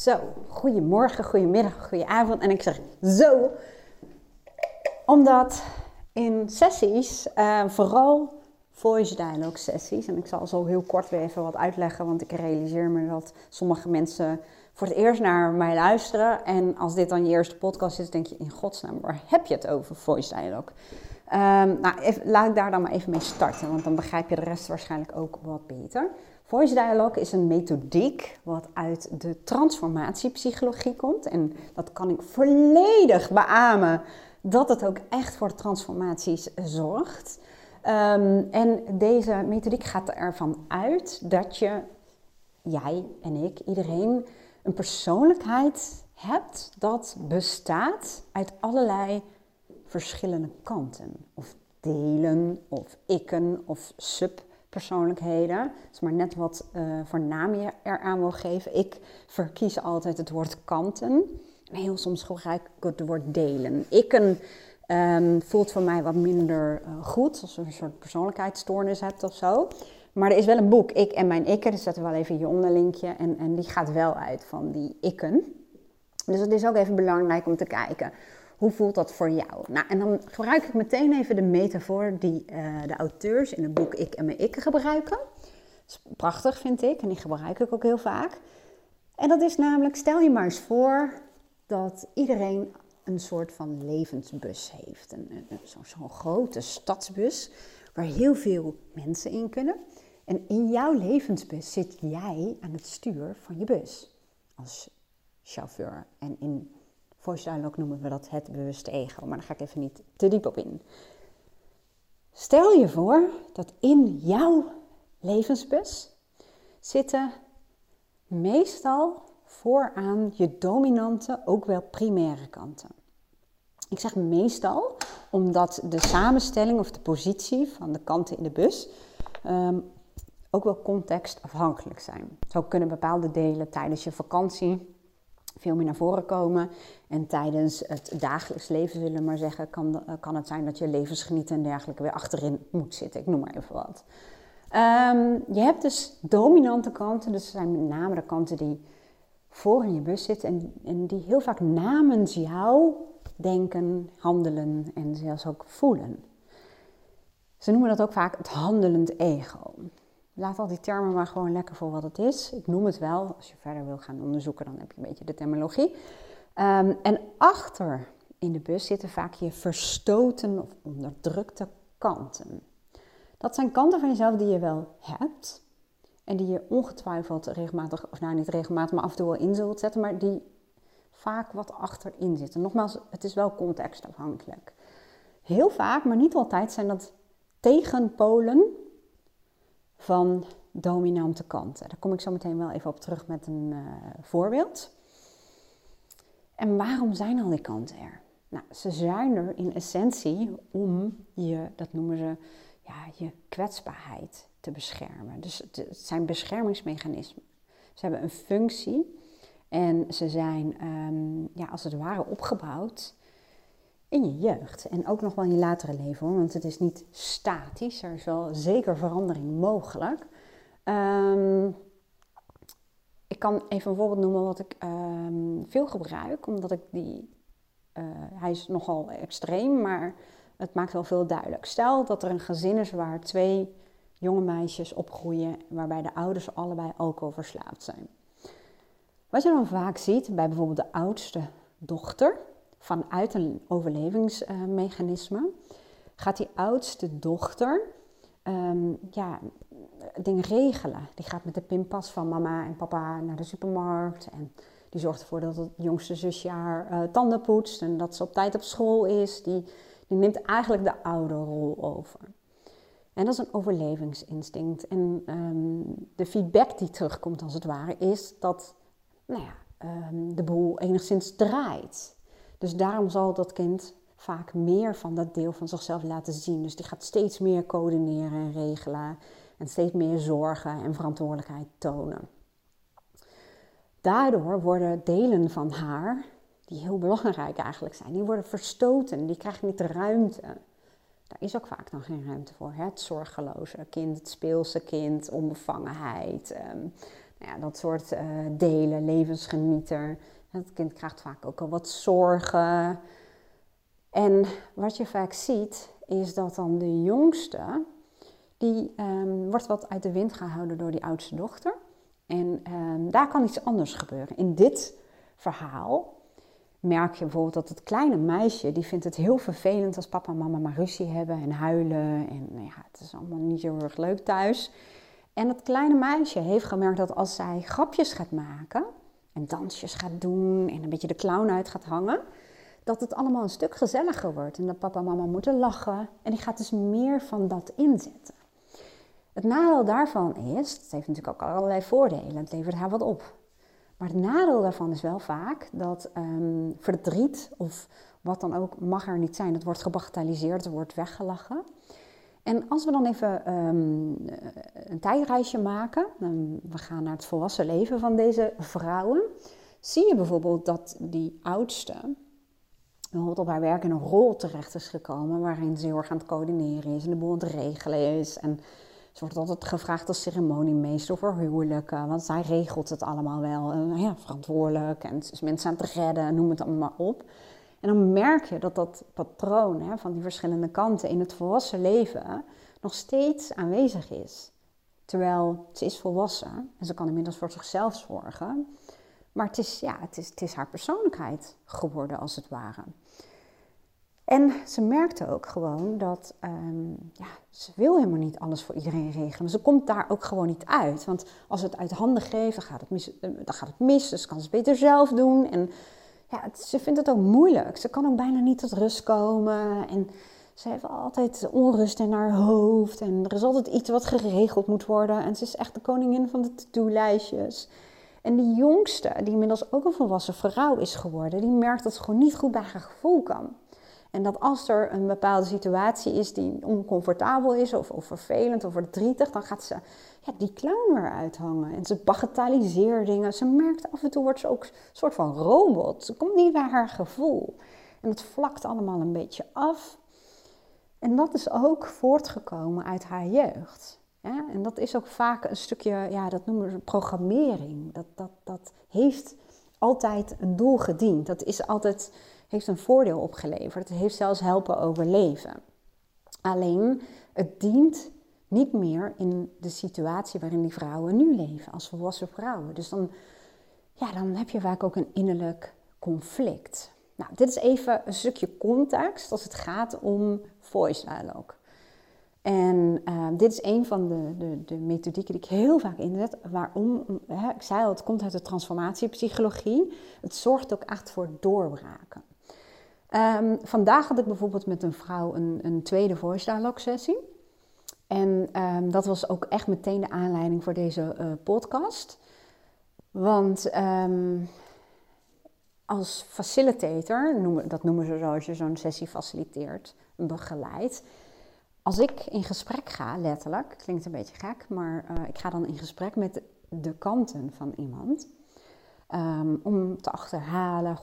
Zo, goedemorgen, goedemiddag, goedenavond. En ik zeg zo, omdat in sessies, uh, vooral voice dialogue sessies, en ik zal zo heel kort weer even wat uitleggen, want ik realiseer me dat sommige mensen voor het eerst naar mij luisteren. En als dit dan je eerste podcast is, denk je in godsnaam, waar heb je het over voice dialogue? Um, nou, even, laat ik daar dan maar even mee starten, want dan begrijp je de rest waarschijnlijk ook wat beter. Voice Dialogue is een methodiek wat uit de transformatiepsychologie komt. En dat kan ik volledig beamen dat het ook echt voor transformaties zorgt. Um, en deze methodiek gaat ervan uit dat je, jij en ik, iedereen, een persoonlijkheid hebt dat bestaat uit allerlei verschillende kanten. Of delen, of ikken, of sub persoonlijkheden. Is maar net wat uh, voor naam je eraan wil geven. Ik verkies altijd het woord kanten. En heel soms gebruik ik het woord delen. Ik een, um, voelt voor mij wat minder uh, goed, als je een soort persoonlijkheidsstoornis hebt of zo. Maar er is wel een boek, Ik en mijn ikken, dus zetten we wel even je onderlinkje. En, en die gaat wel uit van die ikken. Dus het is ook even belangrijk om te kijken hoe voelt dat voor jou? Nou, en dan gebruik ik meteen even de metafoor die uh, de auteurs in het boek Ik en mijn Ik gebruiken. Is prachtig, vind ik, en die gebruik ik ook heel vaak. En dat is namelijk, stel je maar eens voor dat iedereen een soort van levensbus heeft. Zo'n zo grote stadsbus waar heel veel mensen in kunnen. En in jouw levensbus zit jij aan het stuur van je bus als chauffeur. En in Voice noemen we dat het bewuste ego, maar daar ga ik even niet te diep op in. Stel je voor dat in jouw levensbus zitten meestal vooraan je dominante, ook wel primaire kanten. Ik zeg meestal omdat de samenstelling of de positie van de kanten in de bus um, ook wel contextafhankelijk zijn. Zo kunnen bepaalde delen tijdens je vakantie veel meer naar voren komen. En tijdens het dagelijks leven, zullen we maar zeggen, kan, kan het zijn dat je levensgenieten en dergelijke weer achterin moet zitten. Ik noem maar even wat. Um, je hebt dus dominante kanten, dus zijn met name de kanten die voor in je bus zitten en, en die heel vaak namens jou denken, handelen en zelfs ook voelen. Ze noemen dat ook vaak het handelend ego. Laat al die termen maar gewoon lekker voor wat het is. Ik noem het wel. Als je verder wil gaan onderzoeken, dan heb je een beetje de terminologie. Um, en achter in de bus zitten vaak je verstoten of onderdrukte kanten. Dat zijn kanten van jezelf die je wel hebt. En die je ongetwijfeld regelmatig, of nou niet regelmatig, maar af en toe wel in zult zetten. Maar die vaak wat achterin zitten. Nogmaals, het is wel contextafhankelijk. Heel vaak, maar niet altijd, zijn dat tegenpolen van dominante kanten. Daar kom ik zo meteen wel even op terug met een uh, voorbeeld. En waarom zijn al die kanten er? Nou, ze zijn er in essentie om je, dat noemen ze, ja, je kwetsbaarheid te beschermen. Dus het zijn beschermingsmechanismen. Ze hebben een functie en ze zijn um, ja, als het ware opgebouwd in je jeugd en ook nog wel in je latere leven, want het is niet statisch, er is wel zeker verandering mogelijk. Um, ik kan even een voorbeeld noemen wat ik um, veel gebruik, omdat ik die, uh, hij is nogal extreem, maar het maakt wel veel duidelijk. Stel dat er een gezin is waar twee jonge meisjes opgroeien, waarbij de ouders allebei alcoholverslaafd zijn. Wat je dan vaak ziet bij bijvoorbeeld de oudste dochter, vanuit een overlevingsmechanisme, gaat die oudste dochter um, ja, dingen regelen. Die gaat met de pinpas van mama en papa naar de supermarkt. En die zorgt ervoor dat het jongste zusje haar uh, tanden poetst en dat ze op tijd op school is. Die, die neemt eigenlijk de ouderrol over. En dat is een overlevingsinstinct. En um, de feedback die terugkomt, als het ware, is dat nou ja, um, de boel enigszins draait. Dus daarom zal dat kind vaak meer van dat deel van zichzelf laten zien. Dus die gaat steeds meer coördineren en regelen en steeds meer zorgen en verantwoordelijkheid tonen. Daardoor worden delen van haar, die heel belangrijk eigenlijk zijn, die worden verstoten, die krijgen niet de ruimte. Daar is ook vaak dan geen ruimte voor. Het zorgeloze kind, het speelse kind, onbevangenheid. Um, Nou ja, dat soort uh, delen, levensgenieter. Het kind krijgt vaak ook al wat zorgen. En wat je vaak ziet, is dat dan de jongste, die um, wordt wat uit de wind gehouden door die oudste dochter. En um, daar kan iets anders gebeuren. In dit verhaal merk je bijvoorbeeld dat het kleine meisje, die vindt het heel vervelend als papa en mama maar ruzie hebben en huilen. En nou ja, het is allemaal niet zo erg leuk thuis. En dat kleine meisje heeft gemerkt dat als zij grapjes gaat maken en dansjes gaat doen en een beetje de clown uit gaat hangen, dat het allemaal een stuk gezelliger wordt. En dat papa en mama moeten lachen. En die gaat dus meer van dat inzetten. Het nadeel daarvan is, het heeft natuurlijk ook allerlei voordelen, het levert haar wat op. Maar het nadeel daarvan is wel vaak dat um, verdriet of wat dan ook mag er niet zijn. Het wordt gebagatelliseerd, het wordt weggelachen. En als we dan even um, een tijdreisje maken, we gaan naar het volwassen leven van deze vrouwen, zie je bijvoorbeeld dat die oudste bijvoorbeeld op haar werk in een rol terecht is gekomen waarin ze heel erg aan het coördineren is en de boel aan het regelen is. En ze wordt altijd gevraagd als ceremoniemeester voor huwelijken, want zij regelt het allemaal wel. En, ja, verantwoordelijk en is mensen aan het redden, noem het allemaal op. En dan merk je dat dat patroon hè, van die verschillende kanten in het volwassen leven nog steeds aanwezig is. Terwijl ze is volwassen en ze kan inmiddels voor zichzelf zorgen. Maar het is, ja, het is, het is haar persoonlijkheid geworden, als het ware. En ze merkte ook gewoon dat um, ja, ze wil helemaal niet alles voor iedereen regelen. Ze komt daar ook gewoon niet uit. Want als ze het uit handen geeft, dan gaat het mis. Eh, dan gaat het mis dus kan ze het beter zelf doen. En ja, ze vindt het ook moeilijk. Ze kan ook bijna niet tot rust komen. En ze heeft altijd onrust in haar hoofd. En er is altijd iets wat geregeld moet worden. En ze is echt de koningin van de to-do-lijstjes. En die jongste, die inmiddels ook een volwassen vrouw is geworden, die merkt dat ze gewoon niet goed bij haar gevoel kan. En dat als er een bepaalde situatie is die oncomfortabel is, of, of vervelend of verdrietig, dan gaat ze ja, die clown weer uithangen. En ze bagatelliseert dingen. Ze merkt af en toe wordt ze ook een soort van robot. Ze komt niet bij haar gevoel. En dat vlakt allemaal een beetje af. En dat is ook voortgekomen uit haar jeugd. En dat is ook vaak een stukje, ja, dat noemen we programmering. Dat, dat, dat heeft altijd een doel gediend. Dat is altijd heeft een voordeel opgeleverd. Het heeft zelfs helpen overleven. Alleen, het dient niet meer in de situatie waarin die vrouwen nu leven, als volwassen vrouwen. Dus dan, ja, dan heb je vaak ook een innerlijk conflict. Nou, dit is even een stukje context als het gaat om voice dialogue. En uh, dit is een van de, de, de, methodieken die ik heel vaak inzet. Waarom? Hè, ik zei al, het komt uit de transformatiepsychologie. Het zorgt ook echt voor doorbraken. Um, vandaag had ik bijvoorbeeld met een vrouw een, een tweede voice dialogue sessie. En um, dat was ook echt meteen de aanleiding voor deze uh, podcast. Want um, als facilitator, dat noemen ze zo als je zo'n sessie faciliteert, begeleidt. Als ik in gesprek ga, letterlijk, klinkt een beetje gek, maar uh, ik ga dan in gesprek met de kanten van iemand. Um, om te achterhalen,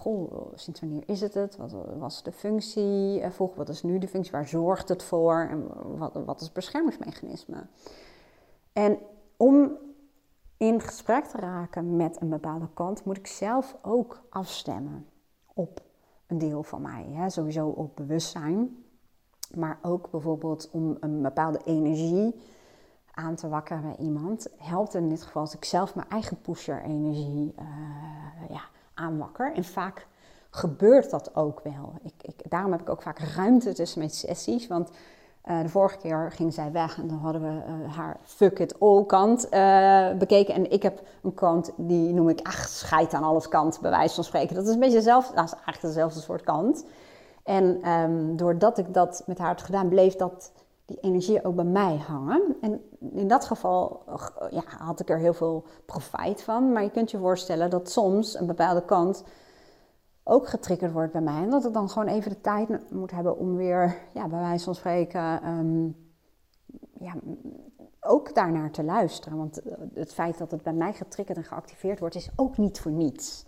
sinds wanneer is het het? Wat was de functie? Vroeg, wat is nu de functie? Waar zorgt het voor? En wat, wat is het beschermingsmechanisme? En om in gesprek te raken met een bepaalde kant, moet ik zelf ook afstemmen op een deel van mij. Hè? Sowieso op bewustzijn, maar ook bijvoorbeeld om een bepaalde energie aan te wakkeren bij iemand, helpt in dit geval als ik zelf mijn eigen pusher-energie uh, ja, aanwakker. En vaak gebeurt dat ook wel. Ik, ik, daarom heb ik ook vaak ruimte tussen mijn sessies, want uh, de vorige keer ging zij weg en dan hadden we uh, haar fuck it all kant bekeken. En ik heb een kant die noem ik, ach, scheid aan alles kant, bij wijze van spreken. Dat is een beetje dezelfde, dat is eigenlijk dezelfde soort kant. En um, doordat ik dat met haar had gedaan, bleef dat die energie ook bij mij hangen. En in dat geval ja, had ik er heel veel profijt van. Maar je kunt je voorstellen dat soms een bepaalde kant ook getriggerd wordt bij mij. En dat ik dan gewoon even de tijd moet hebben om weer, ja, bij wijze van spreken, um, ja, ook daarnaar te luisteren. Want het feit dat het bij mij getriggerd en geactiveerd wordt, is ook niet voor niets.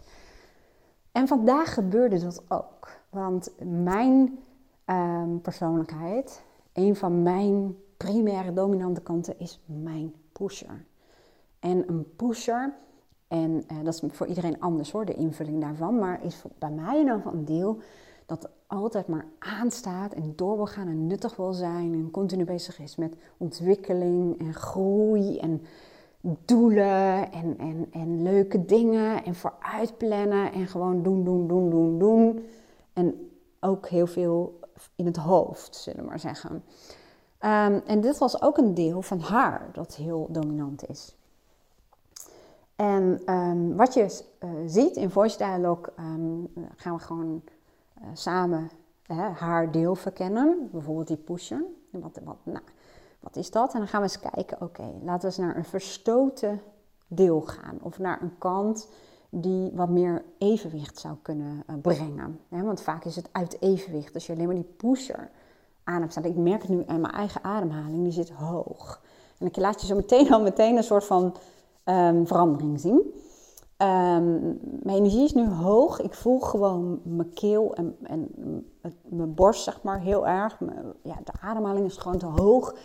En vandaag gebeurde dat ook. Want mijn um, persoonlijkheid een van mijn primaire dominante kanten is mijn pusher. En een pusher En uh, dat is voor iedereen anders hoor, de invulling daarvan. Maar is bij mij dan een deel dat altijd maar aanstaat en door wil gaan en nuttig wil zijn. En continu bezig is met ontwikkeling en groei en doelen en, en, en leuke dingen en vooruitplannen en gewoon doen, doen, doen, doen, doen. En ook heel veel in het hoofd, zullen we maar zeggen. Um, en dit was ook een deel van haar dat heel dominant is. En um, wat je uh, ziet in Voice Dialogue, um, gaan we gewoon uh, samen uh, haar deel verkennen. Bijvoorbeeld die pusher. Wat, wat, nou, wat is dat? En dan gaan we eens kijken, oké, laten we eens naar een verstoten deel gaan. Of naar een kant die wat meer evenwicht zou kunnen uh, brengen. want vaak is het uit evenwicht. Als je alleen maar die pusher adem staat. Ik merk het nu aan mijn eigen ademhaling, die zit hoog. En ik laat je zo meteen al meteen een soort van um, verandering zien. Um, mijn energie is nu hoog. Ik voel gewoon mijn keel en, en mijn borst, zeg maar, heel erg. ja, de ademhaling is gewoon te hoog.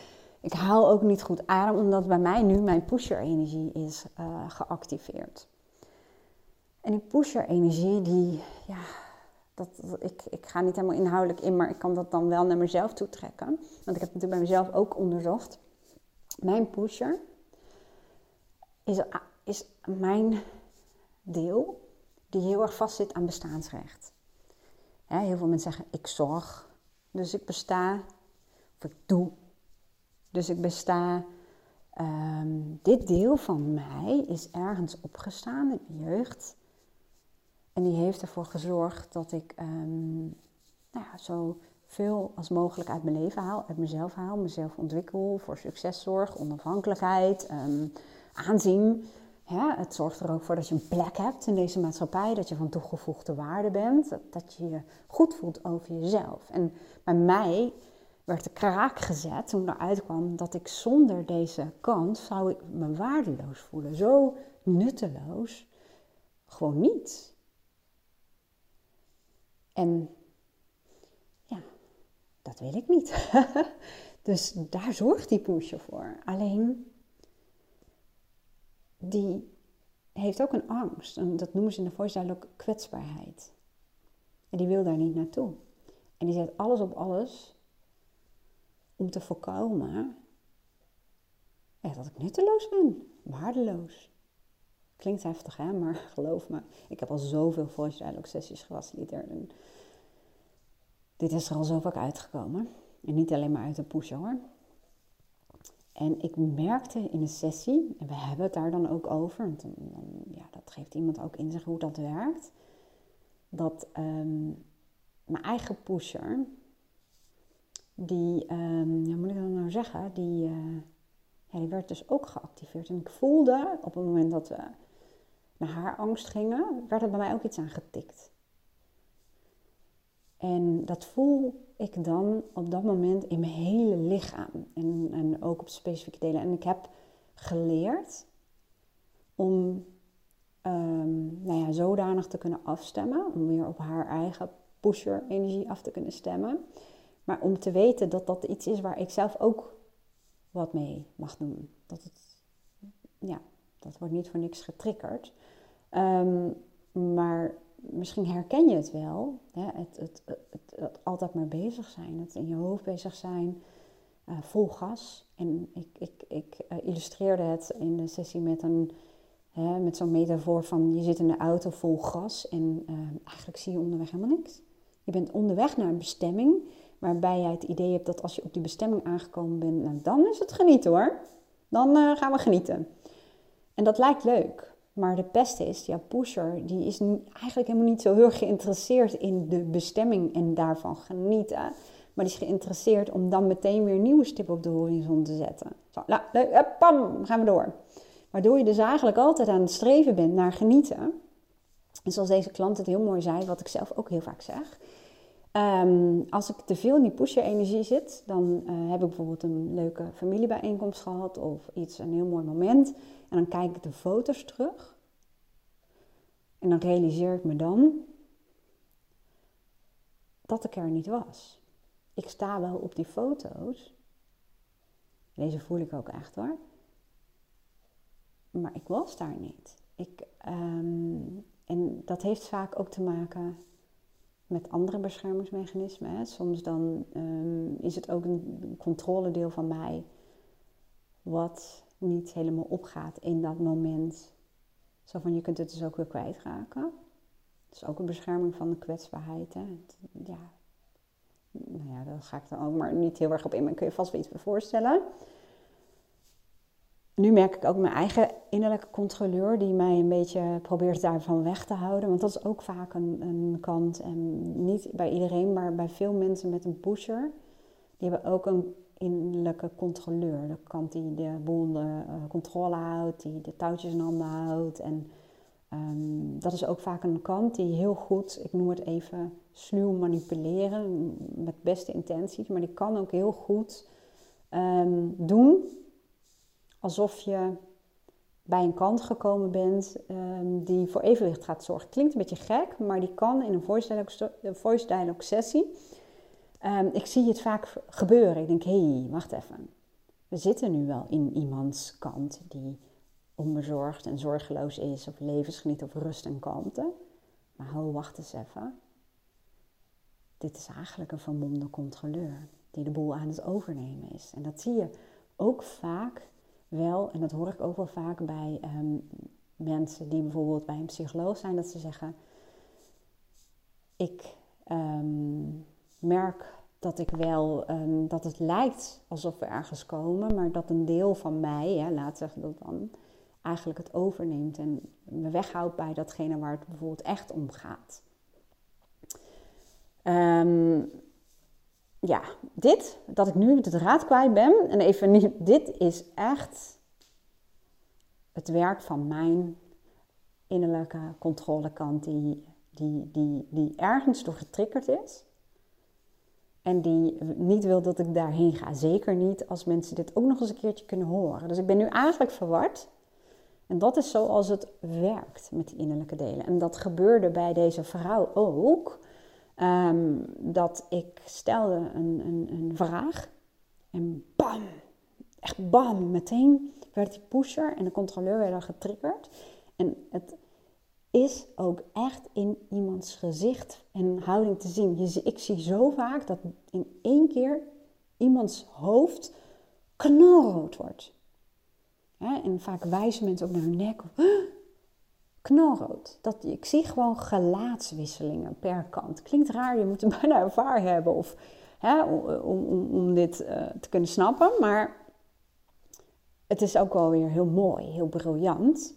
Ik haal ook niet goed adem, omdat bij mij nu mijn pusher-energie is uh, geactiveerd. En die pusher-energie, die, ja, dat, ik, ik ga niet helemaal inhoudelijk in, maar ik kan dat dan wel naar mezelf toe trekken. Want ik heb het natuurlijk bij mezelf ook onderzocht. Mijn pusher is, is mijn deel die heel erg vast zit aan bestaansrecht. heel veel mensen zeggen, ik zorg, dus ik besta. Of ik doe, dus ik besta. Um, dit deel van mij is ergens opgestaan in de jeugd. En die heeft ervoor gezorgd dat ik um, nou ja, zo veel als mogelijk uit mijn leven haal, uit mezelf haal, mezelf ontwikkel, voor succes zorg, onafhankelijkheid, um, aanzien. Het zorgt er ook voor dat je een plek hebt in deze maatschappij, dat je van toegevoegde waarde bent, dat, dat je je goed voelt over jezelf. En bij mij werd de kraak gezet toen eruit kwam dat ik zonder deze kant zou ik me waardeloos voelen. Zo nutteloos. Gewoon niet. En ja, dat wil ik niet. dus daar zorgt die pusher voor. Alleen, die heeft ook een angst. En dat noemen ze in de voice ook kwetsbaarheid. En die wil daar niet naartoe. En die zet alles op alles om te voorkomen dat ik nutteloos ben, waardeloos. Klinkt heftig, hè? Maar geloof me, ik heb al zoveel voice dialogue sessies gefaciliteerd. En dit is er al zo vaak uitgekomen. En niet alleen maar uit de push hoor. En ik merkte in een sessie, en we hebben het daar dan ook over, want ja, dat geeft iemand ook in zich hoe dat werkt, dat um, mijn eigen pusher, die, um, ja, moet ik dan nou zeggen, die, uh, ja, die werd dus ook geactiveerd. En ik voelde op het moment dat we naar haar angst gingen, werd er bij mij ook iets aan getikt. En dat voel ik dan op dat moment in mijn hele lichaam en, en ook op specifieke delen. En ik heb geleerd om um, nou ja, zodanig te kunnen afstemmen, om weer op haar eigen pusher-energie af te kunnen stemmen. Maar om te weten dat dat iets is waar ik zelf ook wat mee mag doen. Dat het, ja, dat wordt niet voor niks getriggerd. Um, maar misschien herken je het wel. Hè? Het, het, het, altijd maar bezig zijn, het in je hoofd bezig zijn, uh, vol gas. En ik, ik, ik uh, illustreerde het in de sessie met, een, met zo'n metafoor van je zit in de auto vol gas en uh, eigenlijk zie je onderweg helemaal niks. Je bent onderweg naar een bestemming waarbij jij het idee hebt dat als je op die bestemming aangekomen bent, nou, dan is het genieten hoor. Dan gaan we genieten. En dat lijkt leuk. Maar de pest is, ja, pusher, die is eigenlijk helemaal niet zo heel geïnteresseerd in de bestemming en daarvan genieten. Maar die is geïnteresseerd om dan meteen weer nieuwe stip op de horizon te zetten. Zo, nou, pam, gaan we door. Waardoor je dus eigenlijk altijd aan het streven bent naar genieten. En zoals deze klant het heel mooi zei, wat ik zelf ook heel vaak zeg. Um, als ik te veel in die pusher-energie zit, dan uh, heb ik bijvoorbeeld een leuke familiebijeenkomst gehad of iets, een heel mooi moment. En dan kijk ik de foto's terug. En dan realiseer ik me dan dat ik er niet was. Ik sta wel op die foto's. Deze voel ik ook echt hoor. Maar ik was daar niet. ik, ehm, en dat heeft vaak ook te maken met andere beschermingsmechanismen. Hè. Soms dan ehm, is het ook een controledeel van mij wat niet helemaal opgaat in dat moment. Zo van, je kunt het dus ook weer kwijtraken. Dat is ook een bescherming van de kwetsbaarheid. Hè. Ja, nou ja, daar ga ik dan ook maar niet heel erg op in, maar kun je vast wel iets voorstellen. Nu merk ik ook mijn eigen innerlijke controleur die mij een beetje probeert daarvan weg te houden. Want dat is ook vaak een, een kant, en niet bij iedereen, maar bij veel mensen met een pusher. Die hebben ook een innerlijke controleur. De kant die de boel de uh, controle houdt, die de touwtjes in handen houdt. En um, dat is ook vaak een kant die heel goed, ik noem het even, sluw manipuleren. Met beste intenties. Maar die kan ook heel goed um, doen alsof je bij een kant gekomen bent um, die voor evenwicht gaat zorgen. Klinkt een beetje gek, maar die kan in een voice dialogue, sessie. Um, ik zie het vaak gebeuren. Ik denk, hé, hey, wacht even. We zitten nu wel in iemands kant die onbezorgd en zorgeloos is, of levensgeniet of rust en kalmte. Maar ho, wacht eens even. Dit is eigenlijk een vermomde controleur die de boel aan het overnemen is. En dat zie je ook vaak wel, en dat hoor ik ook wel vaak bij um, mensen die bijvoorbeeld bij een psycholoog zijn, dat ze zeggen: Ik um, merk dat ik wel, um, dat het lijkt alsof we ergens komen, maar dat een deel van mij, hè, laat zeggen dat dan, eigenlijk het overneemt en me weghoudt bij datgene waar het bijvoorbeeld echt om gaat. Um, ja, dit, dat ik nu de draad kwijt ben, en even niet, dit is echt het werk van mijn innerlijke controlekant, die, die, die, die ergens door getriggerd is. En die niet wil dat ik daarheen ga. Zeker niet als mensen dit ook nog eens een keertje kunnen horen. Dus ik ben nu eigenlijk verward. En dat is zoals het werkt met die innerlijke delen. En dat gebeurde bij deze vrouw ook. Um, dat ik stelde een, een, een vraag en bam, echt bam, meteen werd die pusher en de controleur werden getriggerd. En het is ook echt in iemands gezicht en houding te zien. Je, ik zie zo vaak dat in één keer iemands hoofd knalrood wordt. en vaak wijzen mensen ook naar hun nek knalrood. Dat, ik zie gewoon gelaatswisselingen per kant. Klinkt raar, je moet er bijna ervaring hebben of, hè, om, om, om dit uh, te kunnen snappen. Maar het is ook wel weer heel mooi, heel briljant.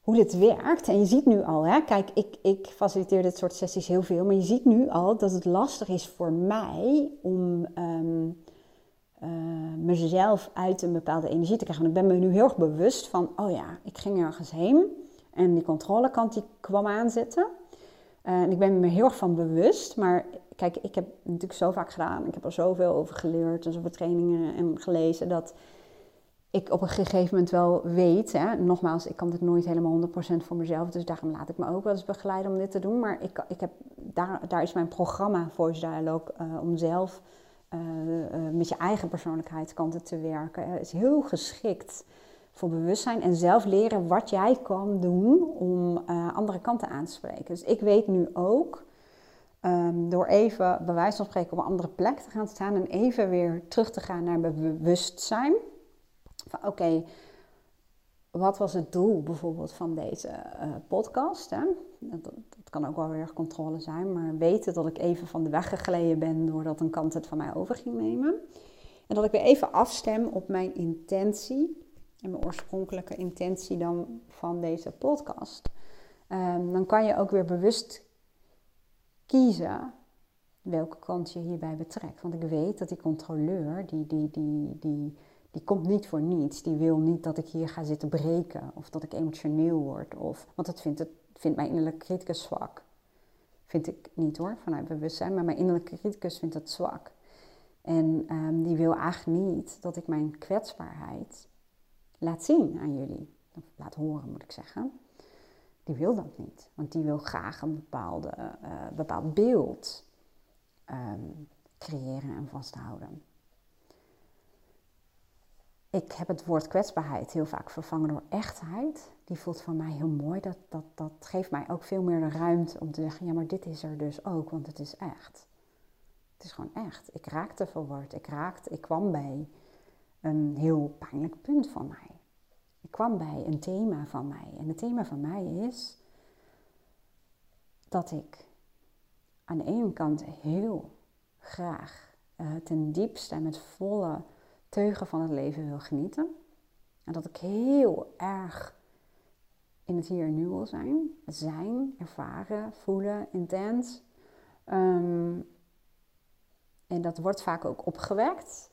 Hoe dit werkt. En je ziet nu al, hè, kijk, ik, ik faciliteer dit soort sessies heel veel. Maar je ziet nu al dat het lastig is voor mij om um, uh, mezelf uit een bepaalde energie te krijgen. Ik ben me nu heel erg bewust van, oh ja, ik ging ergens heen. En die controlekant die kwam aanzetten. Uh, en ik ben me heel erg van bewust. Maar kijk, ik heb natuurlijk zo vaak gedaan. Ik heb er zoveel over geleerd en zoveel trainingen en gelezen. Dat ik op een gegeven moment wel weet. Hè, nogmaals, ik kan dit nooit helemaal 100% voor mezelf. Dus daarom laat ik me ook wel eens begeleiden om dit te doen. Maar ik, ik heb, daar, daar is mijn programma Voice Dialogue uh, om zelf met je eigen persoonlijkheidskanten te werken. Het is heel geschikt voor bewustzijn en zelf leren wat jij kan doen om andere kanten aan te spreken. Dus ik weet nu ook, um, door even bij wijze van spreken op een andere plek te gaan staan en even weer terug te gaan naar bewustzijn. Van oké, wat was het doel bijvoorbeeld van deze uh, podcast? Hè? Dat, dat, kan ook wel weer controle zijn, maar weten dat ik even van de weg gegleden ben doordat een kant het van mij over ging nemen. En dat ik weer even afstem op mijn intentie en mijn oorspronkelijke intentie dan van deze podcast. Um, dan kan je ook weer bewust kiezen welke kant je hierbij betrekt. Want ik weet dat die controleur, die, die, die, die, die komt niet voor niets. Die wil niet dat ik hier ga zitten breken of dat ik emotioneel word. Of, want dat vindt, het, vindt mijn innerlijke criticus zwak. Vind ik niet hoor, vanuit bewustzijn. Maar mijn innerlijke criticus vindt het zwak. En um, die wil eigenlijk niet dat ik mijn kwetsbaarheid laat zien aan jullie. Of laat horen moet ik zeggen. Die wil dat niet. Want die wil graag een bepaalde, uh, bepaald beeld um, creëren en vasthouden. Ik heb het woord kwetsbaarheid heel vaak vervangen door echtheid. Die voelt voor mij heel mooi. Dat, dat, dat geeft mij ook veel meer de ruimte om te zeggen: ja, maar dit is er dus ook, want het is echt. Het is gewoon echt. Ik raakte verward. Ik raakte, ik kwam bij een heel pijnlijk punt van mij. Ik kwam bij een thema van mij. En het thema van mij is dat ik aan de ene kant heel graag uh, ten diepste en met volle teugen van het leven wil genieten. En dat ik heel erg in het hier en nu wil zijn. Zijn, ervaren, voelen, intens. Um, en dat wordt vaak ook opgewekt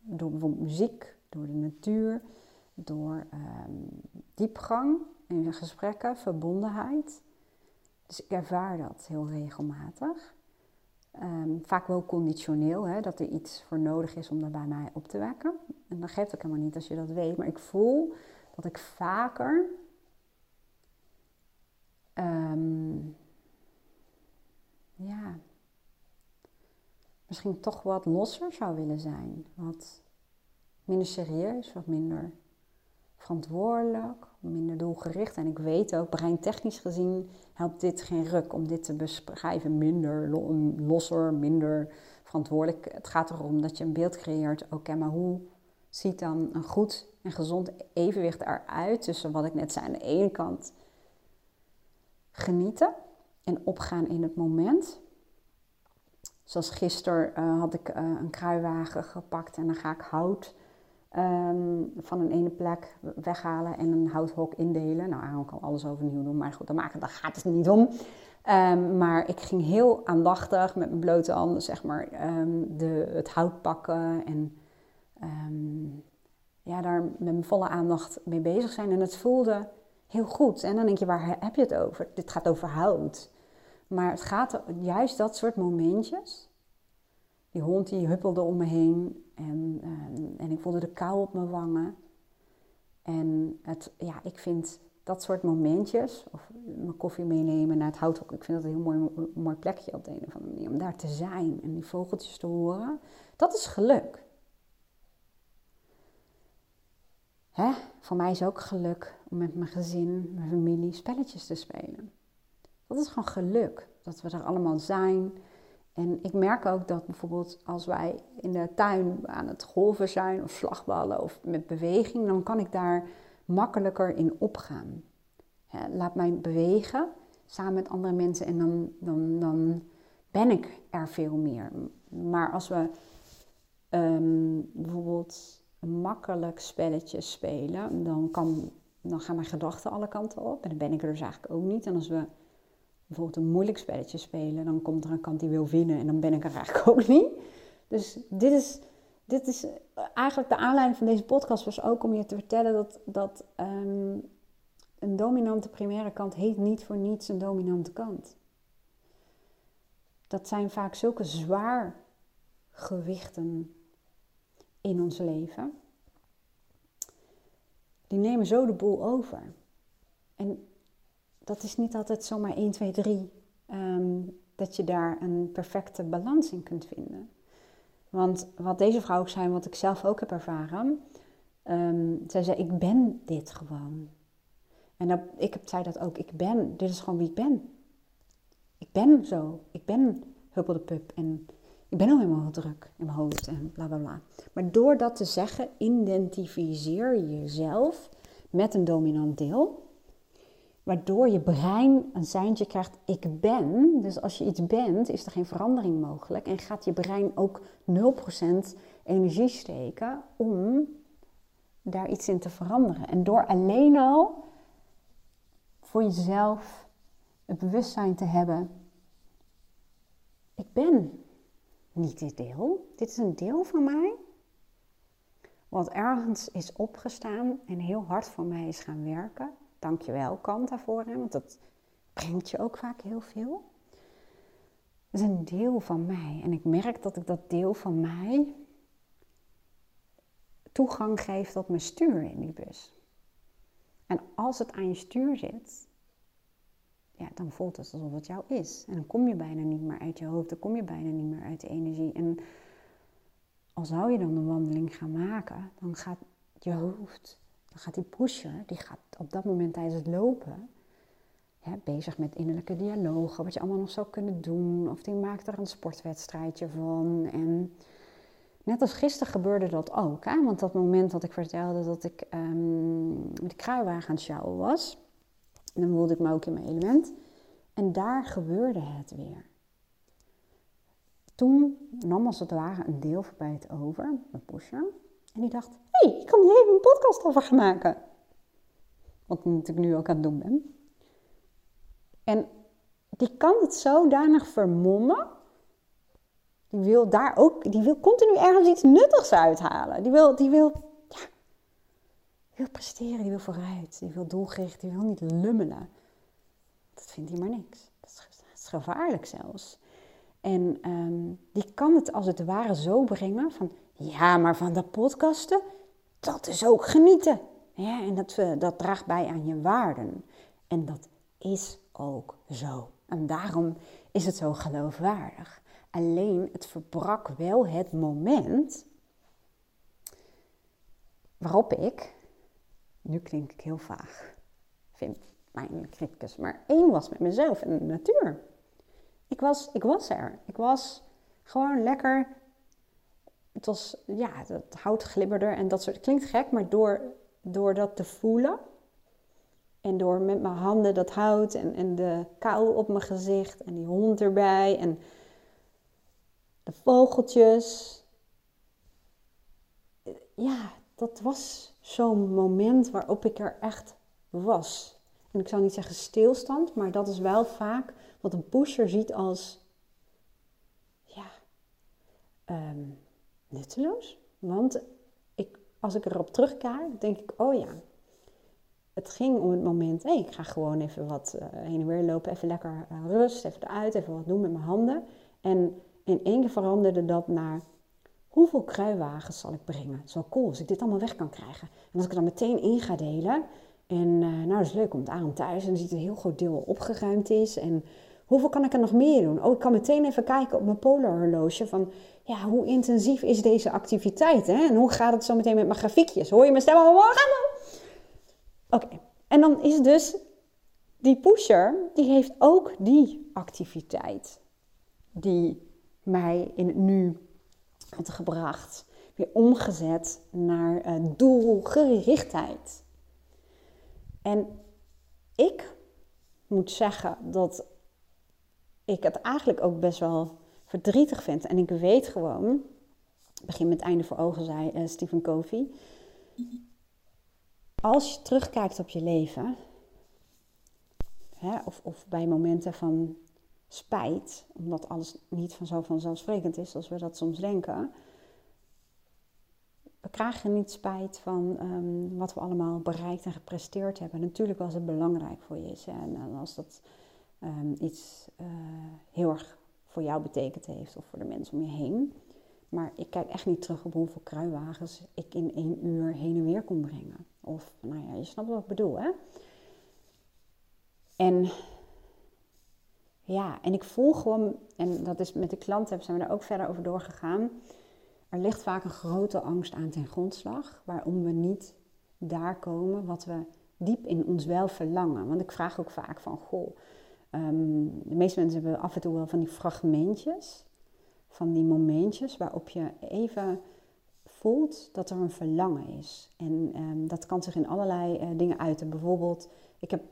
door bijvoorbeeld muziek, door de natuur, door um, diepgang in gesprekken, verbondenheid. Dus ik ervaar dat heel regelmatig. Um, vaak wel conditioneel, hè, dat er iets voor nodig is om dat bij mij op te wekken. En dat geeft ook helemaal niet als je dat weet. Maar ik voel dat ik vaker um, ja, misschien toch wat losser zou willen zijn. Wat minder serieus, wat minder verantwoordelijk, minder doelgericht. En ik weet ook, breintechnisch gezien helpt dit geen ruk om dit te beschrijven. Minder losser, minder verantwoordelijk. Het gaat erom dat je een beeld creëert. Oké, maar hoe ziet dan een goed en gezond evenwicht eruit tussen wat ik net zei aan de ene kant genieten en opgaan in het moment. Zoals gisteren uh, had ik uh, een kruiwagen gepakt en dan ga ik hout um, van een ene plek weghalen en een houthok indelen. Nou, Aaron kan alles overnieuw doen, maar goed, daar, maken, daar gaat het niet om. Um, maar ik ging heel aandachtig met mijn blote handen, zeg maar, um, de, het hout pakken en ja, daar met mijn volle aandacht mee bezig zijn. En het voelde heel goed. En dan denk je, waar heb je het over? Dit gaat over hout. Maar het gaat juist dat soort momentjes. Die hond die huppelde om me heen en, ehm, en ik voelde de kou op mijn wangen. En het, ja, ik vind dat soort momentjes, of mijn koffie meenemen naar het houthok, ik vind dat een heel mooi, mooi plekje op de een of andere manier. Om daar te zijn en die vogeltjes te horen, dat is geluk. Hè? Voor mij is ook geluk om met mijn gezin, mijn familie spelletjes te spelen. Dat is gewoon geluk, dat we er allemaal zijn. En ik merk ook dat bijvoorbeeld als wij in de tuin aan het golven zijn of slagballen of met beweging, dan kan ik daar makkelijker in opgaan. laat mij bewegen samen met andere mensen en dan, dan, dan ben ik er veel meer. Maar als we ehm, bijvoorbeeld een makkelijk spelletje spelen, dan, kan, dan gaan mijn gedachten alle kanten op en dan ben ik er dus eigenlijk ook niet. En als we bijvoorbeeld een moeilijk spelletje spelen, dan komt er een kant die wil winnen en dan ben ik er eigenlijk ook niet. Dus dit is, dit is eigenlijk de aanleiding van deze podcast was ook om je te vertellen dat, dat ehm, een dominante primaire kant heet niet voor niets een dominante kant. Dat zijn vaak zulke zwaar gewichten in ons leven. Die nemen zo de boel over. En dat is niet altijd zomaar 1, 2, 3 um, dat je daar een perfecte balans in kunt vinden. Want wat deze vrouw ook zei, wat ik zelf ook heb ervaren, um, zij zei: Ik ben dit gewoon. En dat, ik heb, zei dat ook: Ik ben, dit is gewoon wie ik ben. Ik ben zo. Ik ben huppel de pup. En ik ben al helemaal druk in mijn hoofd en bla bla bla. Maar door dat te zeggen, identificeer je jezelf met een dominant deel waardoor je brein een seintje krijgt, ik ben. Dus als je iets bent, is er geen verandering mogelijk. En gaat je brein ook 0% energie steken om daar iets in te veranderen. En door alleen al voor jezelf het bewustzijn te hebben, ik ben niet dit deel, dit is een deel van mij. Wat ergens is opgestaan en heel hard voor mij is gaan werken dankjewel kant daarvoor. Hè, want dat brengt je ook vaak heel veel. Dat is een deel van mij. En ik merk dat ik dat deel van mij toegang geef tot mijn stuur in die bus. En als het aan je stuur zit, ja, dan voelt het alsof het jou is. En dan kom je bijna niet meer uit je hoofd, dan kom je bijna niet meer uit de energie. En al zou je dan een wandeling gaan maken, dan gaat je hoofd, dan gaat die pusher, die gaat op dat moment tijdens het lopen bezig met innerlijke dialogen, wat je allemaal nog zou kunnen doen. Of die maakt er een sportwedstrijdje van. En net als gisteren gebeurde dat ook. Hè? Want dat moment dat ik vertelde dat ik um, met de kruiwagen aan het sjouwen was, dan voelde ik me ook in mijn element. En daar gebeurde het weer. Toen nam als het ware een deel voorbij het over, mijn pusher. En die dacht, hé, hey, ik kan hier even een podcast over gaan maken. Wat ik natuurlijk nu ook aan het doen ben. En die kan het zodanig vermommen. Die wil daar ook, die wil continu ergens iets nuttigs uithalen. Die wil, die wil, ja, die wil presteren, die wil vooruit, die wil doelgericht, die wil niet lummelen. Dat vindt hij maar niks. Dat is, gevaarlijk zelfs. En um, die kan het als het ware zo brengen van, ja, maar van dat podcasten, dat is ook genieten. En dat, eh, dat draagt bij aan je waarden. En dat is ook zo. En daarom is het zo geloofwaardig. Alleen het verbrak wel het moment waarop ik, nu klink ik heel vaag, vind mijn criticus, maar één was met mezelf en de natuur. Ik was, ik was er. Ik was gewoon lekker. Het was, ja, het hout glibberde en dat soort. Klinkt gek, maar door, door dat te voelen en door met mijn handen dat hout en, en de kou op mijn gezicht en die hond erbij en de vogeltjes. Ja, dat was zo'n moment waarop ik er echt was. En ik zou niet zeggen stilstand, maar dat is wel vaak wat een pusher ziet als, ja, um, nutteloos. Want ik, als ik erop terugkijk, denk ik, oh ja, het ging om het moment, hey, ik ga gewoon even wat uh, heen en weer lopen, even lekker uh, rust, even eruit, even wat doen met mijn handen. En in één keer veranderde dat naar hoeveel kruiwagens zal ik brengen? Het wel cool als ik dit allemaal weg kan krijgen. En als ik dan meteen in ga delen. En uh, nou, dat is leuk, komt aan thuis en dan ziet een heel groot deel opgeruimd is. En hoeveel kan ik er nog meer doen? Oh, ik kan meteen even kijken op mijn polarhorloge van, ja, hoe intensief is deze activiteit? Hè? En hoe gaat het zo meteen met mijn grafiekjes? Hoor je mijn stem al? Oké, en dan is dus die pusher, die heeft ook die activiteit die mij in het nu had gebracht, weer omgezet naar uh, doelgerichtheid. En ik moet zeggen dat ik het eigenlijk ook best wel verdrietig vind. En ik weet gewoon, begin met einde voor ogen, zei uh, Stephen Covey als je terugkijkt op je leven, hè, of, of bij momenten van spijt, omdat alles niet van zo vanzelfsprekend is als we dat soms denken, we krijgen niet spijt van ehm, wat we allemaal bereikt en gepresteerd hebben. Natuurlijk was het belangrijk voor je. En als dat um, iets uh, heel erg voor jou betekend heeft of voor de mensen om je heen. Maar ik kijk echt niet terug op hoeveel kruiwagens ik in één uur heen en weer kon brengen. Of, nou ja, je snapt wat ik bedoel, hè? En ja, en ik voel gewoon, en dat is met de klanten, zijn we daar ook verder over doorgegaan. Er ligt vaak een grote angst aan ten grondslag, waarom we niet daar komen wat we diep in ons wel verlangen. Want ik vraag ook vaak van, goh, ehm, de meeste mensen hebben af en toe wel van die fragmentjes, van die momentjes waarop je even voelt dat er een verlangen is. En ehm, dat kan zich in allerlei uh, dingen uiten. Bijvoorbeeld, ik heb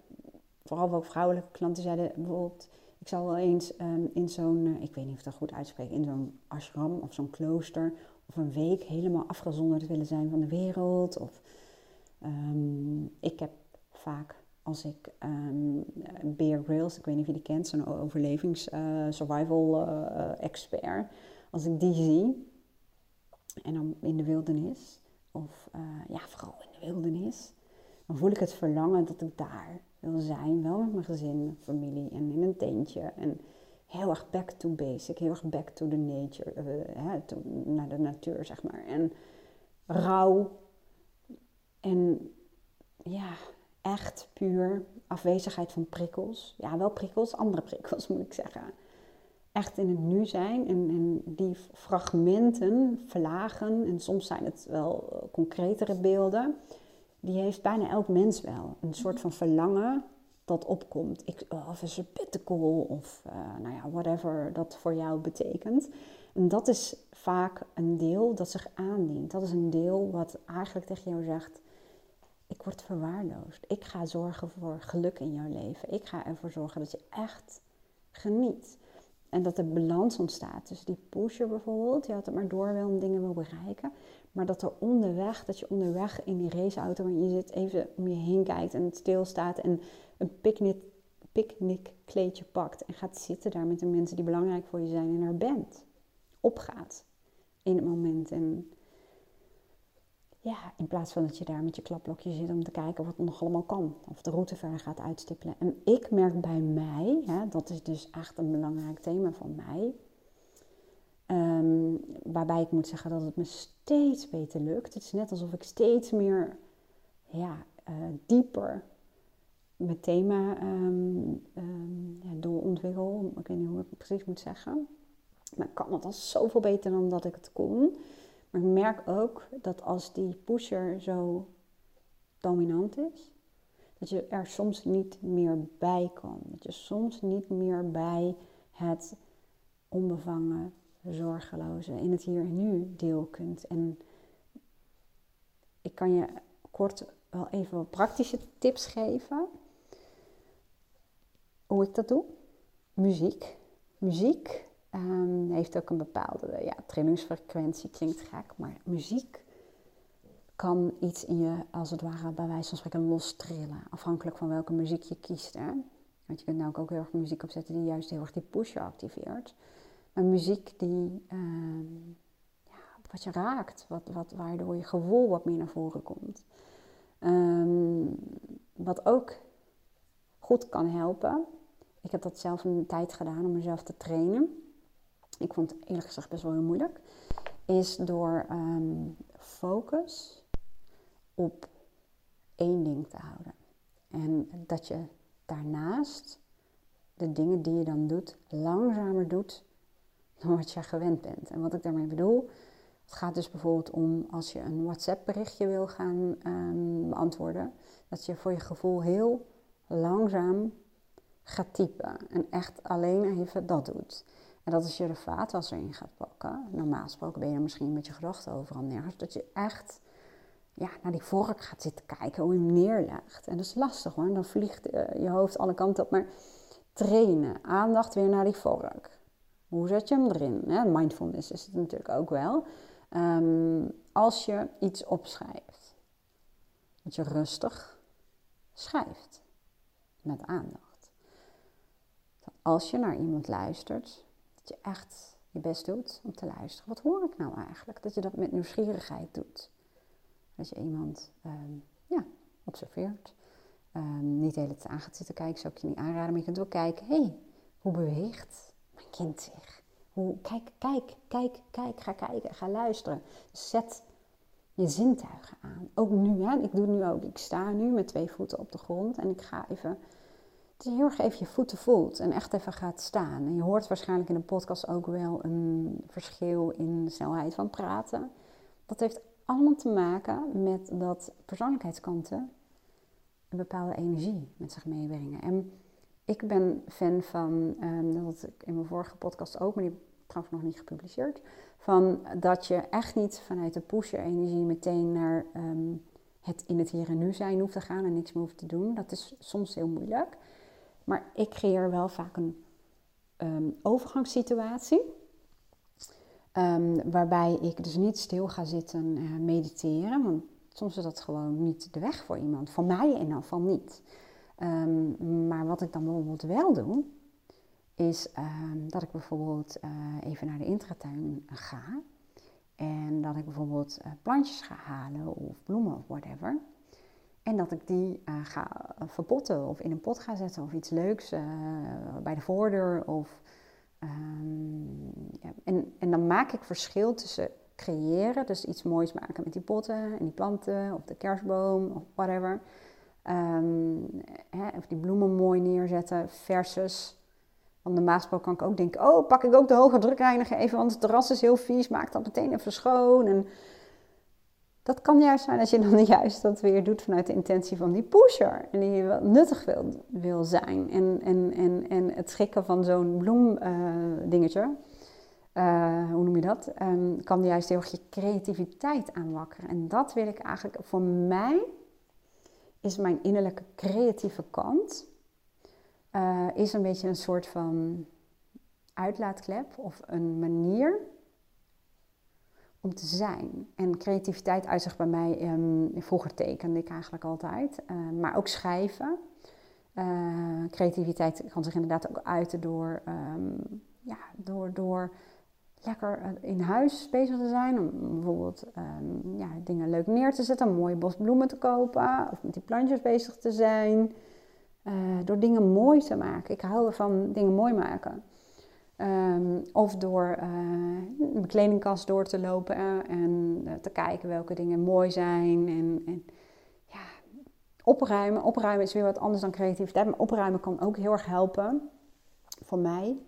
vooral ook vrouwelijke klanten zeiden bijvoorbeeld, ik zou wel eens ehm, in zo'n, eh, ik weet niet of dat goed uitspreekt, in zo'n ashram of zo'n klooster of een week helemaal afgezonderd willen zijn van de wereld. Of ik heb vaak als ik um, Bear Grylls, ik weet niet of je die kent, zo'n overlevings uh, survival expert, als ik die zie, en dan in de wildernis, of uh, ja, vooral in de wildernis, dan voel ik het verlangen dat ik daar wil zijn. Wel met mijn gezin, familie en in een tentje. En heel erg back to basic, heel erg back to the nature, hè, naar de natuur, zeg maar. En rauw. En ja, echt puur afwezigheid van prikkels. Ja, wel prikkels, andere prikkels moet ik zeggen. echt in het nu zijn en, en die fragmenten verlagen, en soms zijn het wel eh, concretere beelden, die heeft bijna elk mens wel. Een soort van verlangen dat opkomt. Ik, oh, of een sabbatical of uh, nou ja, whatever dat voor jou betekent. En dat is vaak een deel dat zich aandient. Dat is een deel wat eigenlijk tegen jou zegt: Ik word verwaarloosd. Ik ga zorgen voor geluk in jouw leven. Ik ga ervoor zorgen dat je echt geniet. En dat er balans ontstaat. Dus die pusher bijvoorbeeld, die het maar door wil en dingen wil bereiken. Maar dat er onderweg, dat je onderweg in die raceauto waarin je zit, even om je heen kijkt en het stilstaat en een picknick, picknickkleedje pakt en gaat zitten daar met de mensen die belangrijk voor je zijn en er bent. Opgaat in het moment. En ja, in plaats van dat je daar met je klapblokje zit om te kijken wat nog allemaal kan. Of de route verder gaat uitstippelen. En ik merk bij mij, dat is dus echt een belangrijk thema van mij. Ehm, waarbij ik moet zeggen dat het me steeds beter lukt. Het is net alsof ik steeds meer ja, uh, dieper mijn thema um, um, ja. Ik weet niet hoe ik het precies moet zeggen. Maar ik kan het al zoveel beter dan dat ik het kon. Maar ik merk ook dat als die pusher zo dominant is, dat je er soms niet meer bij kan. Dat je soms niet meer bij het onbevangen, zorgeloze, in het hier en nu deel kunt. En ik kan je kort wel even wat praktische tips geven. Hoe ik dat doe? Muziek. Muziek um, heeft ook een bepaalde ja, trillingsfrequentie, klinkt gek, maar muziek kan iets in je, als het ware, bij wijze van spreken los trillen. Afhankelijk van welke muziek je kiest. Hè? Want je kunt nou ook heel erg muziek opzetten die juist heel erg die pusher activeert. Maar muziek die uh, ja, wat je raakt, wat, wat, waardoor je gevoel wat meer naar voren komt. Um, wat ook goed kan helpen. Ik heb dat zelf een tijd gedaan om mezelf te trainen ik vond het eerlijk gezegd best wel heel moeilijk, is door um, focus op één ding te houden. En dat je daarnaast de dingen die je dan doet, langzamer doet dan wat je gewend bent. En wat ik daarmee bedoel, het gaat dus bijvoorbeeld om als je een WhatsApp berichtje wil gaan um, beantwoorden, dat je voor je gevoel heel langzaam gaat typen en echt alleen even dat doet. En dat als je de vaatwasser in gaat pakken, normaal gesproken ben je er misschien met je gedachten overal nergens, dat je echt ja, naar die vork gaat zitten kijken, hoe je hem neerlegt. En dat is lastig hoor, dan vliegt eh, je hoofd alle kanten op. Maar trainen, aandacht weer naar die vork. Hoe zet je hem erin? Mindfulness is het natuurlijk ook wel. Ehm, als je iets opschrijft, dat je rustig schrijft met aandacht. Als je naar iemand luistert, je echt je best doet om te luisteren. Wat hoor ik nou eigenlijk? Dat je dat met nieuwsgierigheid doet. Dat je iemand ehm, ja, observeert. Um, niet de hele tijd aan gaat zitten kijken, zou ik je niet aanraden. Maar je kunt wel kijken, hé, hey, hoe beweegt mijn kind zich? Hoe, kijk, kijk, kijk, kijk, ga kijken, ga luisteren. Zet je zintuigen aan. Ook nu, hè? ik doe nu ook. Ik sta nu met twee voeten op de grond en ik ga even dat je heel erg even je voeten voelt en echt even gaat staan. En je hoort waarschijnlijk in de podcast ook wel een verschil in de snelheid van praten. Dat heeft allemaal te maken met dat persoonlijkheidskanten een bepaalde energie met zich meebrengen. En ik ben fan van, um, dat had ik in mijn vorige podcast ook, maar die heb trouwens nog niet gepubliceerd, van dat je echt niet vanuit de pusher-energie meteen naar ehm, het in het hier en nu zijn hoeft te gaan en niks meer hoeft te doen. Dat is soms heel moeilijk. Maar ik creëer wel vaak een um, overgangssituatie. Um, waarbij ik dus niet stil ga zitten uh, mediteren. Want soms is dat gewoon niet de weg voor iemand. Voor mij in ieder geval niet. Um, maar wat ik dan bijvoorbeeld wel doe, is dat ik bijvoorbeeld uh, even naar de intratuin ga. En dat ik bijvoorbeeld uh, plantjes ga halen of bloemen of whatever. En dat ik die uh, ga verpotten of in een pot ga zetten of iets leuks uh, bij de voordeur. Of, um, ja. en, en dan maak ik verschil tussen creëren, dus iets moois maken met die potten en die planten of de kerstboom of whatever. Um, hè, of die bloemen mooi neerzetten versus Want normaal gesproken kan ik ook denken, oh, pak ik ook de hoge drukreiniger even, want het terras is heel vies, maak dat meteen even schoon. En dat kan juist zijn als je dan juist dat weer doet vanuit de intentie van die pusher. En die wel nuttig wil, wil zijn. En, en, en, en het schikken van zo'n bloemdingetje, uh, hoe noem je dat? Um, kan juist heel erg je creativiteit aanwakkeren. En dat wil ik eigenlijk, voor mij is mijn innerlijke creatieve kant, uh, is een beetje een soort van uitlaatklep of een manier om te zijn. En creativiteit uitzicht bij mij, um, vroeger tekende ik eigenlijk altijd, uh, maar ook schrijven. Uh, creativiteit kan zich inderdaad ook uiten door, um, ja, door, door lekker eh, in huis bezig te zijn. Om bijvoorbeeld um, ja, dingen leuk neer te zetten, een mooie bos bloemen te kopen of met die plantjes bezig te zijn. Door dingen mooi te maken. Ik hou ervan dingen mooi maken. Um, of door uh, mijn kledingkast door te lopen en uh, te kijken welke dingen mooi zijn. En, en, ja, opruimen. Opruimen is weer wat anders dan creativiteit. Maar opruimen kan ook heel erg helpen. Voor mij.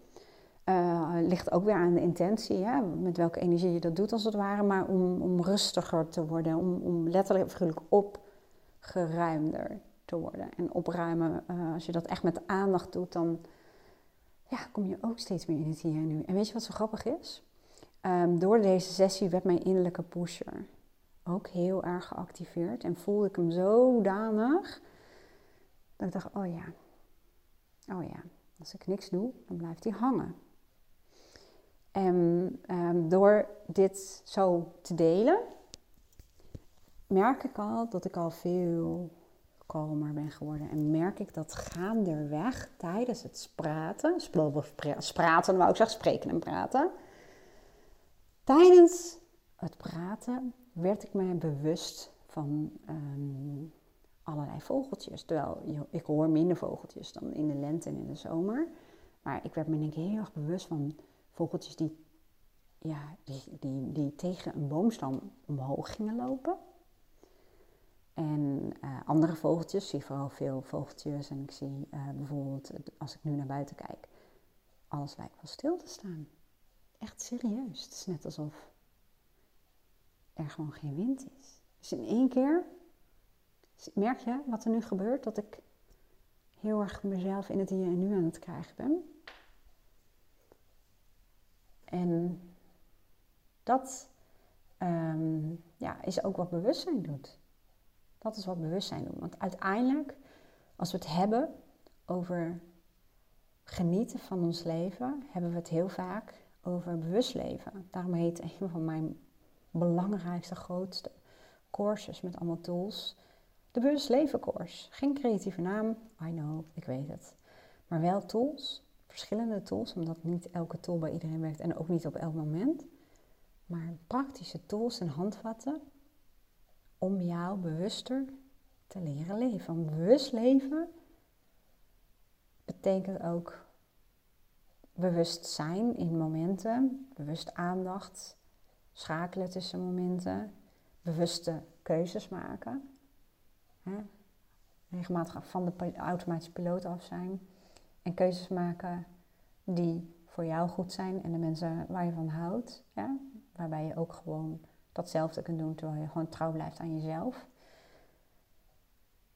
Uh, ligt ook weer aan de intentie. Hè? Met welke energie je dat doet als het ware. Maar om, om rustiger te worden. Om, om letterlijk figuurlijk opgeruimder te worden. En opruimen, als je dat echt met aandacht doet, dan ja, kom je ook steeds meer in het hier en nu. En weet je wat zo grappig is? Um, door deze sessie werd mijn innerlijke pusher ook heel erg geactiveerd. En voelde ik hem zodanig dat ik dacht, oh ja, oh ja, als ik niks doe, dan blijft hij hangen. En um, door dit zo te delen, merk ik al dat ik al veel kalmer ben geworden. En merk ik dat gaandeweg tijdens het praten, spraten wou ik zeggen, spreken en praten. Tijdens het praten werd ik me bewust van um, allerlei vogeltjes. Terwijl ik hoor minder vogeltjes dan in de lente en in de zomer. Maar ik werd me denk ik heel erg bewust van vogeltjes die, ja, die, die tegen een boomstam omhoog gingen lopen. En uh, andere vogeltjes, ik zie vooral veel vogeltjes en ik zie uh, bijvoorbeeld, als ik nu naar buiten kijk, alles lijkt wel stil te staan. Echt serieus. Het is net alsof er gewoon geen wind is. Dus in één keer merk je wat er nu gebeurt, dat ik heel erg mezelf in het hier en nu aan het krijgen ben. En dat um, ja, is ook wat bewustzijn doet. Dat is wat bewustzijn doet. Want uiteindelijk, als we het hebben over genieten van ons leven, hebben we het heel vaak over bewust leven. Daarom heet een van mijn belangrijkste, grootste courses met allemaal tools de bewust leven course. Geen creatieve naam, I know, ik weet het. Maar wel tools, verschillende tools, omdat niet elke tool bij iedereen werkt en ook niet op elk moment. Maar praktische tools en handvatten om jou bewuster te leren leven. Want bewust leven betekent ook bewust zijn in momenten, bewust aandacht, schakelen tussen momenten, bewuste keuzes maken. Hè? Regelmatig van de automatische piloot af zijn en keuzes maken die voor jou goed zijn en de mensen waar je van houdt. Waarbij je ook gewoon datzelfde kunt doen terwijl je gewoon trouw blijft aan jezelf.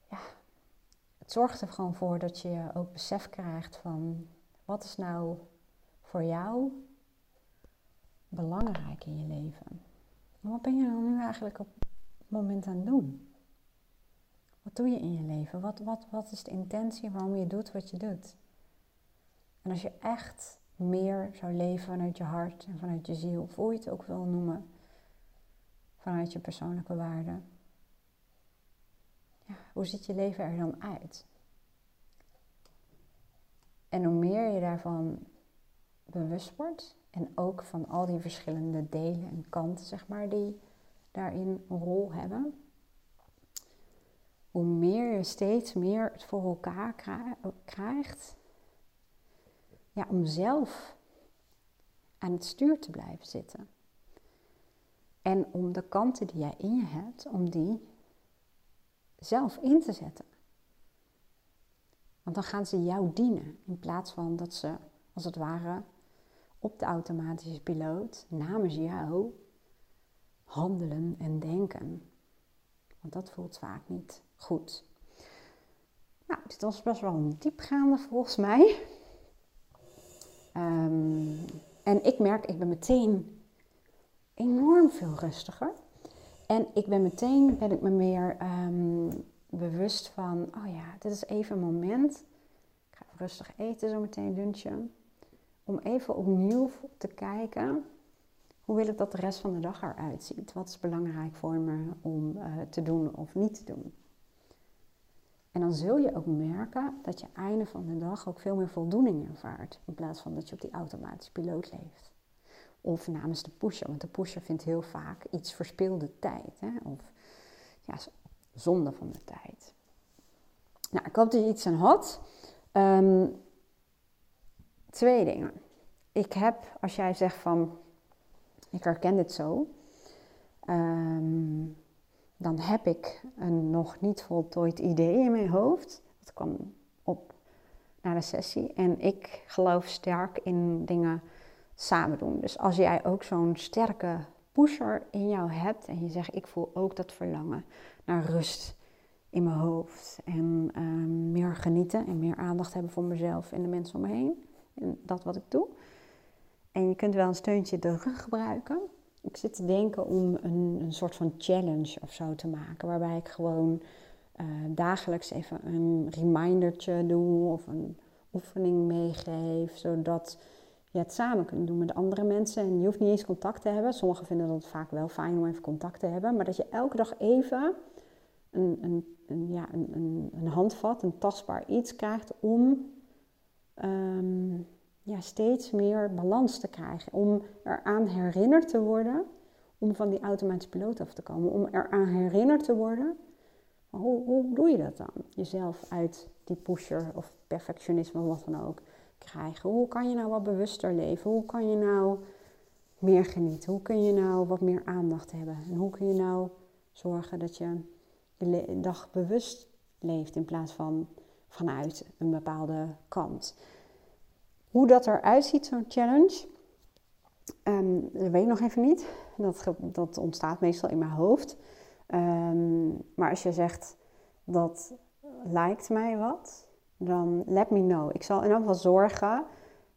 Ja, het zorgt er gewoon voor dat je ook besef krijgt van wat is nou voor jou belangrijk in je leven. En wat ben je dan nu eigenlijk op het moment aan het doen? Wat doe je in je leven? Wat, wat, wat is de intentie waarom je doet wat je doet? En als je echt meer zou leven vanuit je hart en vanuit je ziel, of hoe je het ook wil noemen, vanuit je persoonlijke waarden. Ja, hoe ziet je leven er dan uit? En hoe meer je daarvan bewust wordt en ook van al die verschillende delen en kanten, zeg maar, die daarin een rol hebben, hoe meer je steeds meer het voor elkaar krijgt, ja, om zelf aan het stuur te blijven zitten. En om de kanten die jij in je hebt, om die zelf in te zetten. Want dan gaan ze jou dienen in plaats van dat ze als het ware op de automatische piloot namens jou handelen en denken. Want dat voelt vaak niet goed. Nou, dit was best wel een diepgaande volgens mij. Ehm, en ik merk, ik ben meteen enorm veel rustiger. En ik ben meteen, ben ik me meer ehm, bewust van, oh ja, dit is even een moment. Ik ga rustig eten zo meteen lunchen. Om even opnieuw te kijken, hoe wil ik dat de rest van de dag eruit ziet? Wat is belangrijk voor me om uh, te doen of niet te doen? En dan zul je ook merken dat je einde van de dag ook veel meer voldoening ervaart. In plaats van dat je op die automatische piloot leeft. Of namens de pusher. Want de pusher vindt heel vaak iets verspilde tijd. Hè? Of ja, zonde van de tijd. Nou, ik hoop dat je iets aan had. Um, twee dingen. Ik heb, als jij zegt van, ik herken dit zo. Um, dan heb ik een nog niet voltooid idee in mijn hoofd. Dat kwam op na de sessie. En ik geloof sterk in dingen samen doen. Dus als jij ook zo'n sterke pusher in jou hebt en je zegt: Ik voel ook dat verlangen naar rust in mijn hoofd. En ehm, meer genieten en meer aandacht hebben voor mezelf en de mensen om me heen. En dat wat ik doe. En je kunt wel een steuntje de rug gebruiken. Ik zit te denken om een, een soort van challenge of zo te maken. Waarbij ik gewoon uh, dagelijks even een remindertje doe of een oefening meegeef. Zodat het samen kunt doen met andere mensen. En je hoeft niet eens contact te hebben. Sommigen vinden dat vaak wel fijn om even contact te hebben. Maar dat je elke dag even een, een, een ja, een, een, handvat, een tastbaar iets krijgt om um, ja, steeds meer balans te krijgen. Om eraan herinnerd te worden om van die automatische piloot af te komen. Om eraan herinnerd te worden. Hoe, hoe doe je dat dan? Jezelf uit die pusher of perfectionisme, wat dan ook, Hoe kan je nou wat bewuster leven? Hoe kan je nou meer genieten? Hoe kun je nou wat meer aandacht hebben? En hoe kun je nou zorgen dat je de dag bewust leeft in plaats van vanuit een bepaalde kant? Hoe dat eruit ziet, zo'n challenge, um, dat weet ik nog even niet. Dat, dat ontstaat meestal in mijn hoofd. Um, maar als je zegt dat lijkt mij wat, dan let me know. Ik zal in elk geval zorgen,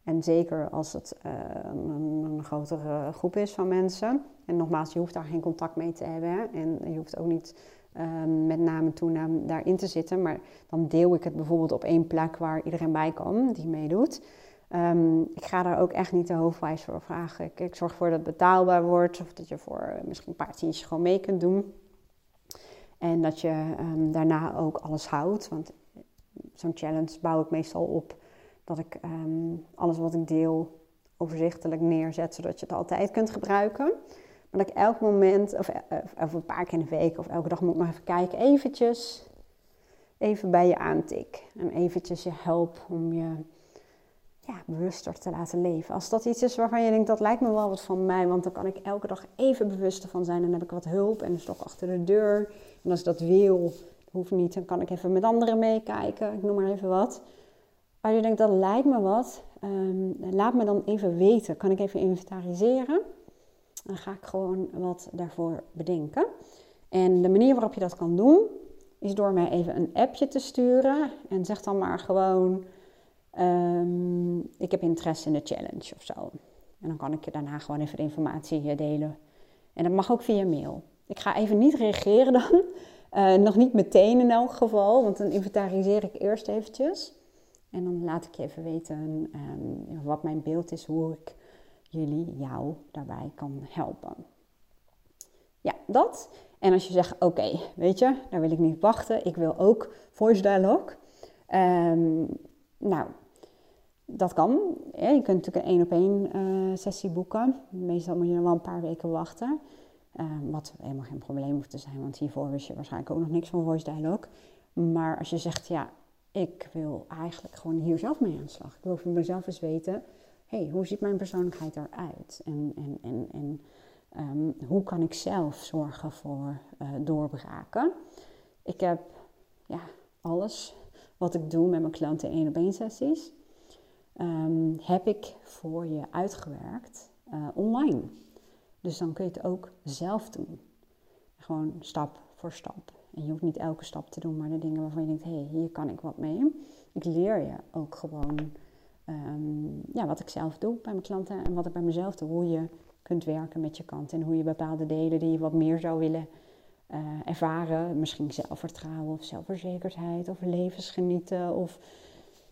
en zeker als het uh, een, een, grotere groep is van mensen. En nogmaals, je hoeft daar geen contact mee te hebben. En je hoeft ook niet um, met naam en toenaam daarin te zitten. Maar dan deel ik het bijvoorbeeld op één plek waar iedereen bij kan die meedoet. Um, ik ga daar ook echt niet de hoofdwijs voor vragen. Ik, ik, zorg ervoor dat het betaalbaar wordt of dat je voor eh, misschien een paar tientjes gewoon mee kunt doen. En dat je um, daarna ook alles houdt. Want zo'n challenge bouw ik meestal op dat ik um, alles wat ik deel overzichtelijk neerzet, zodat je het altijd kunt gebruiken. Maar dat ik elk moment, of, eh, of een paar keer in de week of elke dag moet maar even kijken, eventjes even bij je aantik. En eventjes je help om je ja, bewuster te laten leven. Als dat iets is waarvan je denkt, dat lijkt me wel wat van mij, want dan kan ik elke dag even bewuster van zijn. En dan heb ik wat hulp en een stok achter de deur. En als ik dat wil, hoeft niet, dan kan ik even met anderen meekijken. Ik noem maar even wat. Als je denkt, dat lijkt me wat, um, laat me dan even weten. Kan ik even inventariseren? Dan ga ik gewoon wat daarvoor bedenken. En de manier waarop je dat kan doen, is door mij even een appje te sturen. En zeg dan maar gewoon Um, ik heb interesse in de challenge of zo. En dan kan ik je daarna gewoon even de informatie delen. En dat mag ook via mail. Ik ga even niet reageren dan. Uh, nog niet meteen in elk geval, want dan inventariseer ik eerst eventjes. En dan laat ik je even weten um, wat mijn beeld is, hoe ik jullie, jou daarbij kan helpen. Ja, dat. En als je zegt, oké, weet je, daar wil ik niet wachten. Ik wil ook voice dialogue. Um, nou, dat kan. Je kunt natuurlijk een één op één uh, sessie boeken. Meestal moet je dan wel een paar weken wachten. Uh, wat helemaal geen probleem hoeft te zijn, want hiervoor wist je waarschijnlijk ook nog niks van voice dialogue. Maar als je zegt, ja, ik wil eigenlijk gewoon hier zelf mee aan de slag. Ik wil voor mezelf eens weten, hey, hoe ziet mijn persoonlijkheid eruit? En, en, en, en um, hoe kan ik zelf zorgen voor uh, doorbraken? Ik heb ja, alles wat ik doe met mijn klanten één op één sessies. Ehm, heb ik voor je uitgewerkt uh, online. Dus dan kun je het ook zelf doen. Gewoon stap voor stap. En je hoeft niet elke stap te doen, maar de dingen waarvan je denkt, hé, hey, hier kan ik wat mee. Ik leer je ook gewoon um, ja, wat ik zelf doe bij mijn klanten en wat ik bij mezelf doe. Hoe je kunt werken met je kant en hoe je bepaalde delen die je wat meer zou willen uh, ervaren. Misschien zelfvertrouwen of zelfverzekerdheid of levensgenieten of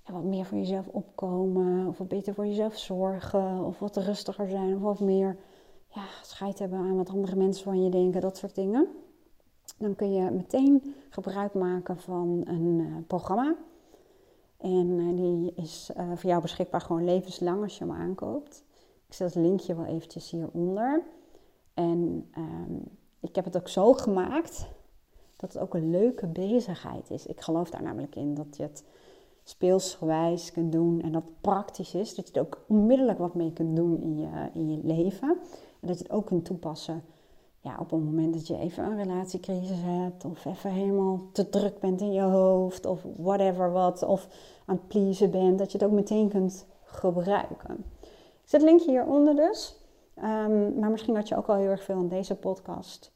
ja, wat meer voor jezelf opkomen of wat beter voor jezelf zorgen of wat rustiger zijn of wat meer ja, scheid hebben aan wat andere mensen van je denken, dat soort dingen. Dan kun je meteen gebruik maken van een uh, programma. En uh, die is uh, voor jou beschikbaar gewoon levenslang als je hem aankoopt. Ik zet het linkje wel eventjes hieronder. En um, ik heb het ook zo gemaakt dat het ook een leuke bezigheid is. Ik geloof daar namelijk in dat je het speelsgewijs kunt doen en dat praktisch is. Dat je er ook onmiddellijk wat mee kunt doen in je, in je leven. Dat je het ook kunt toepassen ja, op een moment dat je even een relatiecrisis hebt. Of even helemaal te druk bent in je hoofd. Of whatever wat. Of aan het pleasen bent. Dat je het ook meteen kunt gebruiken. Ik zet het linkje hieronder dus. Um, maar misschien had je ook al heel erg veel aan deze podcast.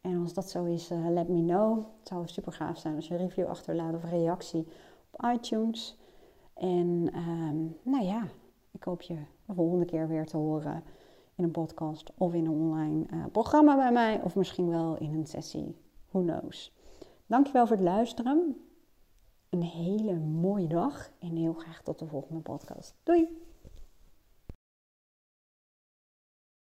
En als dat zo is, uh, let me know. Het zou super gaaf zijn als je een review achterlaat of reactie op iTunes. En um, nou ja, ik hoop je de volgende keer weer te horen in een podcast of in een online uh, programma bij mij. Of misschien wel in een sessie. Who knows. Dankjewel voor het luisteren. Een hele mooie dag en heel graag tot de volgende podcast. Doei!